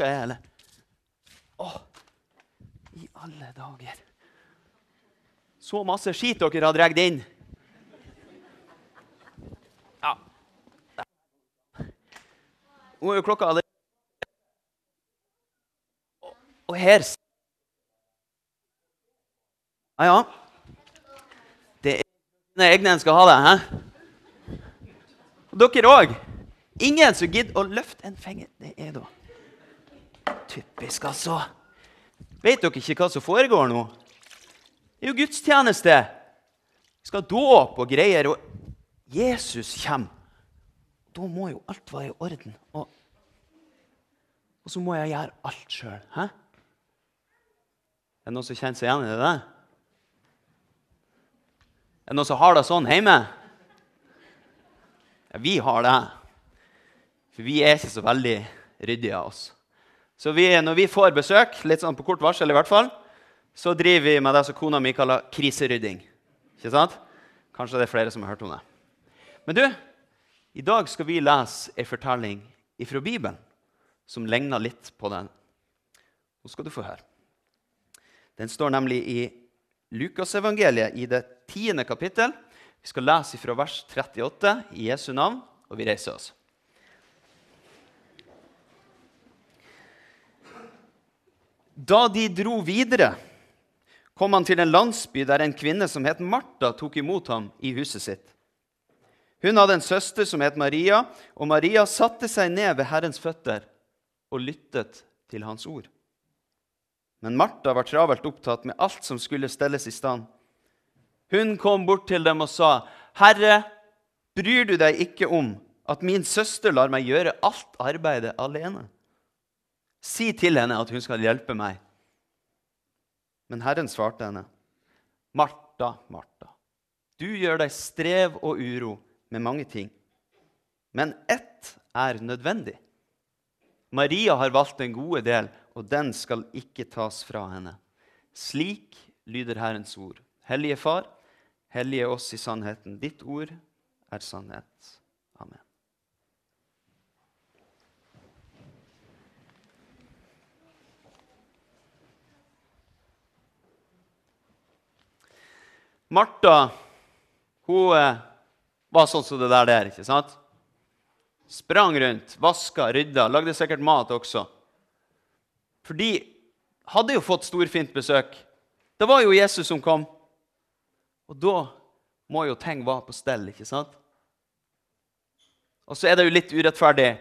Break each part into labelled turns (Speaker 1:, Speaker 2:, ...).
Speaker 1: klokka er, eller? Å, i alle dager. Så masse skit dere har dratt inn. Ja. Nå er jo klokka allerede Og- her Ja, ja. Det er dine egne en skal ha det. hæ? Dere òg. Ingen som gidder å løfte en finger. Det er da typisk, altså. Vet dere ikke hva som foregår nå? Det er jo gudstjeneste. Vi skal dåp og greier. Og Jesus kommer. Da må jo alt være i orden. Og, og så må jeg gjøre alt sjøl. Er det noen som kjenner seg igjen i det? Er det noen som har det sånn hjemme? Ja, vi har det. For vi er ikke så veldig ryddige av oss. Så vi, når vi får besøk, litt sånn på kort varsel i hvert fall, så driver vi med det som kona mi kaller kriserydding. Ikke sant? Kanskje det er flere som har hørt om det. Men du, i dag skal vi lese ei fortelling fra Bibelen som ligner litt på den. Nå skal du få høre. Den står nemlig i Lukasevangeliet i det tiende kapittel. Vi skal lese fra vers 38 i Jesu navn, og vi reiser oss. Da de dro videre, kom han til en landsby der en kvinne som het Martha, tok imot ham i huset sitt. Hun hadde en søster som het Maria, og Maria satte seg ned ved Herrens føtter og lyttet til hans ord. Men Martha var travelt opptatt med alt som skulle stelles i stand. Hun kom bort til dem og sa, 'Herre, bryr du deg ikke om at min søster lar meg gjøre alt arbeidet alene?' Si til henne at hun skal hjelpe meg. Men Herren svarte henne, Martha, Martha, du gjør deg strev og uro med mange ting. Men ett er nødvendig. Maria har valgt den gode del, og den skal ikke tas fra henne. Slik lyder Herrens ord. Hellige Far, hellige oss i sannheten. Ditt ord er sannhet. Amen. Martha hun eh, var sånn som det der der. ikke sant? Sprang rundt, vaska, rydda, lagde sikkert mat også. For de hadde jo fått storfint besøk. Det var jo Jesus som kom. Og da må jo ting være på stell, ikke sant? Og så er det jo litt urettferdig.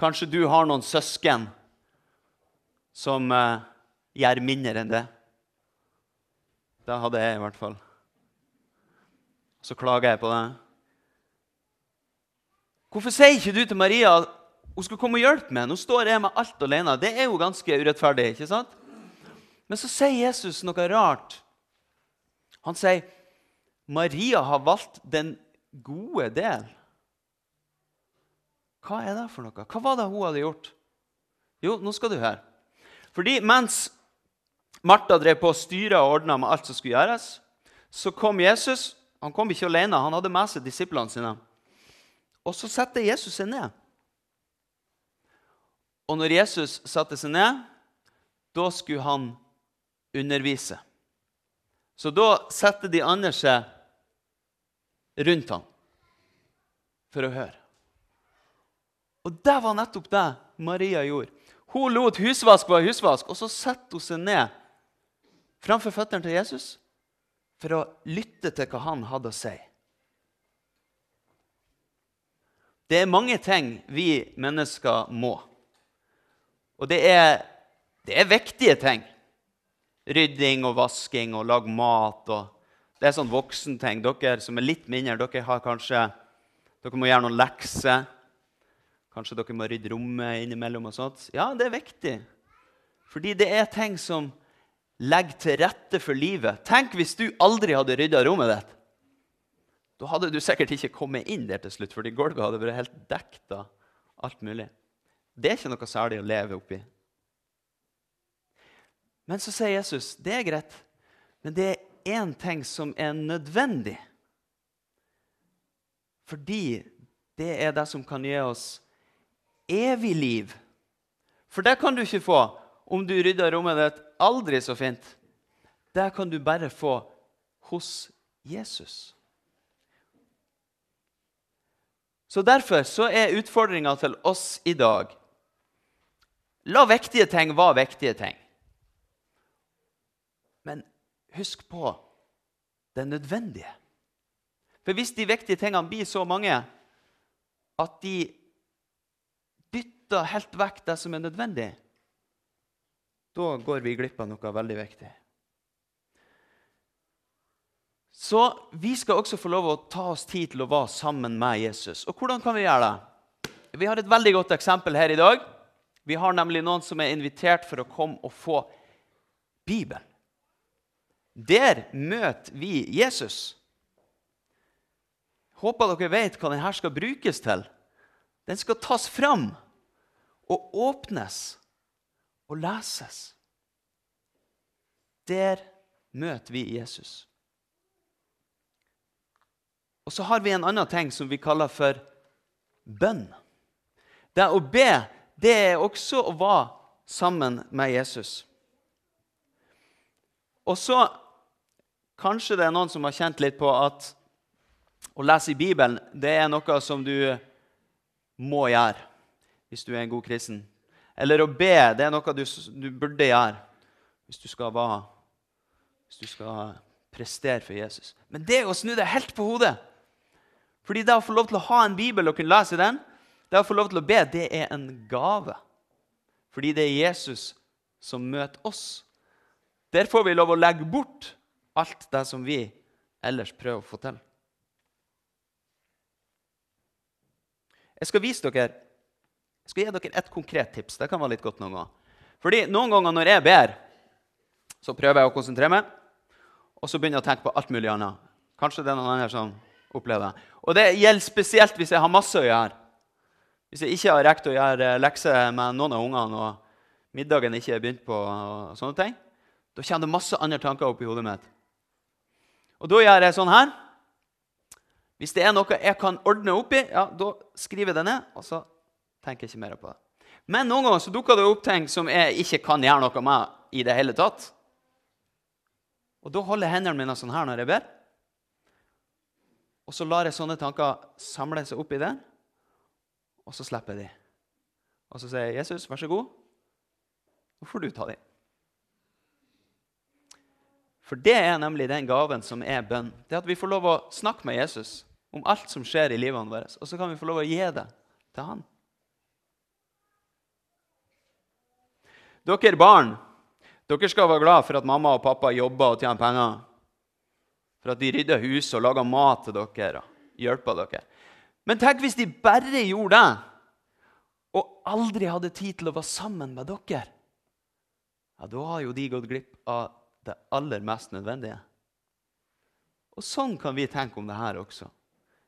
Speaker 1: Kanskje du har noen søsken som eh, gjør mindre enn det. Det hadde jeg i hvert fall. Så klager jeg på det. Hvorfor sier ikke du til Maria at hun skal komme og hjelpe meg? Nå står jeg med alt alene. Det er jo ganske urettferdig. ikke sant? Men så sier Jesus noe rart. Han sier Maria har valgt den gode del. Hva er det for noe? Hva var det hun hadde gjort? Jo, nå skal du høre. Fordi mens Martha drev på å styre og ordna med alt som skulle gjøres, så kom Jesus. Han kom ikke alene, han hadde med seg disiplene sine. Og så setter Jesus seg ned. Og når Jesus satte seg ned, da skulle han undervise. Så da setter de andre seg rundt ham for å høre. Og det var nettopp det Maria gjorde. Hun lot husvask være husvask, og så setter hun seg ned framfor føttene til Jesus for å lytte til hva han hadde å si. Det er mange ting vi mennesker må. Og det er, det er viktige ting. Rydding og vasking og lage mat. og Det er sånn voksenting. Dere som er litt mindre, dere har kanskje dere må gjøre noen lekser. Kanskje dere må rydde rommet innimellom. og sånt. Ja, det er viktig. Fordi det er ting som legger til rette for livet. Tenk hvis du aldri hadde rydda rommet ditt. Da hadde du sikkert ikke kommet inn der til slutt, fordi gulvet hadde vært helt dekt av alt mulig. Det er ikke noe særlig å leve oppi. Men så sier Jesus det er greit, men det er én ting som er nødvendig. Fordi det er det som kan gi oss evig liv. For det kan du ikke få om du rydder rommet ditt aldri så fint. Det kan du bare få hos Jesus. Så Derfor så er utfordringa til oss i dag La vektige ting være vektige ting. Men husk på det nødvendige. For hvis de viktige tingene blir så mange at de dytter helt vekk det som er nødvendig, da går vi glipp av noe veldig viktig. Så vi skal også få lov å ta oss tid til å være sammen med Jesus. Og hvordan kan vi gjøre det? Vi har et veldig godt eksempel her i dag. Vi har nemlig noen som er invitert for å komme og få Bibelen. Der møter vi Jesus. Håper dere vet hva denne skal brukes til. Den skal tas fram og åpnes og leses. Der møter vi Jesus. Og så har vi en annen ting som vi kaller for bønn. Det å be det er også å være sammen med Jesus. Og så Kanskje det er noen som har kjent litt på at å lese i Bibelen det er noe som du må gjøre hvis du er en god kristen. Eller å be det er noe du, du burde gjøre hvis du skal være, hvis du skal prestere for Jesus. Men det å snu det helt på hodet. Fordi det å få lov til å ha en bibel og kunne lese den, det å få lov til å be, det er en gave. Fordi det er Jesus som møter oss. Der får vi lov å legge bort alt det som vi ellers prøver å få til. Jeg skal vise dere, jeg skal gi dere et konkret tips. Det kan være litt godt noen ganger. Fordi Noen ganger når jeg ber, så prøver jeg å konsentrere meg, og så begynner jeg å tenke på alt mulig annet. Kanskje det er noen andre som opplever det. Og det gjelder spesielt hvis jeg har masse å gjøre. Hvis jeg ikke har rekt å gjøre lekser med noen av ungene, og middagen ikke er begynt på, og sånne ting, da kommer det masse andre tanker opp i hodet mitt. Og da gjør jeg sånn her. Hvis det er noe jeg kan ordne opp i, ja, da skriver jeg det ned. og så tenker ikke mer på det. Men noen ganger så dukker det opp ting som jeg ikke kan gjøre noe med i det hele tatt. Og da holder jeg hendene mine sånn her når jeg ber. Og så lar jeg sånne tanker samle seg opp i det, og så slipper jeg de. Og så sier jeg, 'Jesus, vær så god. Nå får du ta de.' For det er nemlig den gaven som er bønn. Det at vi får lov å snakke med Jesus om alt som skjer i livet vårt, Og så kan vi få lov å gi det til han. Dere barn, dere skal være glad for at mamma og pappa jobber og tjener penger. For at de rydder huset og lager mat til dere og hjelper dere. Men tenk hvis de bare gjorde det, og aldri hadde tid til å være sammen med dere. Ja, Da har jo de gått glipp av det aller mest nødvendige. Og Sånn kan vi tenke om det her også.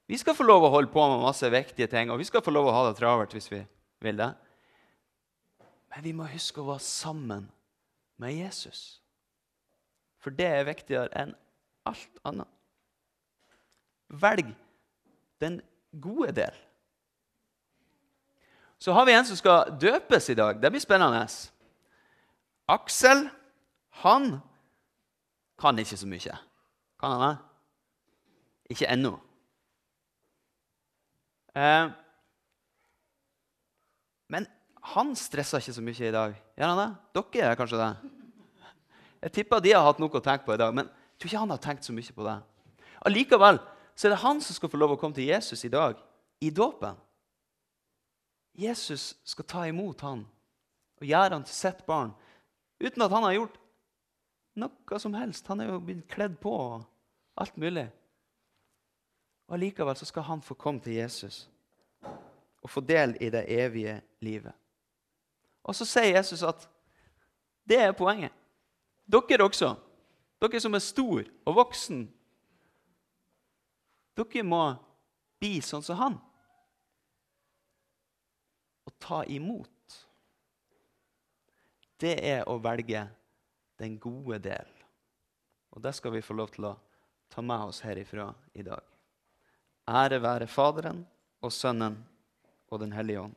Speaker 1: Vi skal få lov å holde på med masse viktige ting, og vi skal få lov å ha det travelt hvis vi vil det. Men vi må huske å være sammen med Jesus. For det er viktigere enn alt annet. Velg den gode del. Så har vi en som skal døpes i dag. Det blir spennende. Aksel, han kan ikke så mye. Kan han det? Ikke ennå. Eh, han stresser ikke så mye i dag. Gjør han det? Dere er kanskje det? Jeg tipper de har hatt noe å tenke på i dag, men jeg tror ikke han har tenkt så mye på det. Allikevel så er det han som skal få lov å komme til Jesus i dag, i dåpen. Jesus skal ta imot han og gjøre han til sitt barn uten at han har gjort noe som helst. Han er jo blitt kledd på og alt mulig. Og Allikevel så skal han få komme til Jesus og få del i det evige livet. Og så sier Jesus at det er poenget. Dere også, dere som er stor og voksen, dere må bli sånn som han. Å ta imot. Det er å velge den gode del. Og det skal vi få lov til å ta med oss herifra i dag. Ære være Faderen og Sønnen og Den hellige ånd.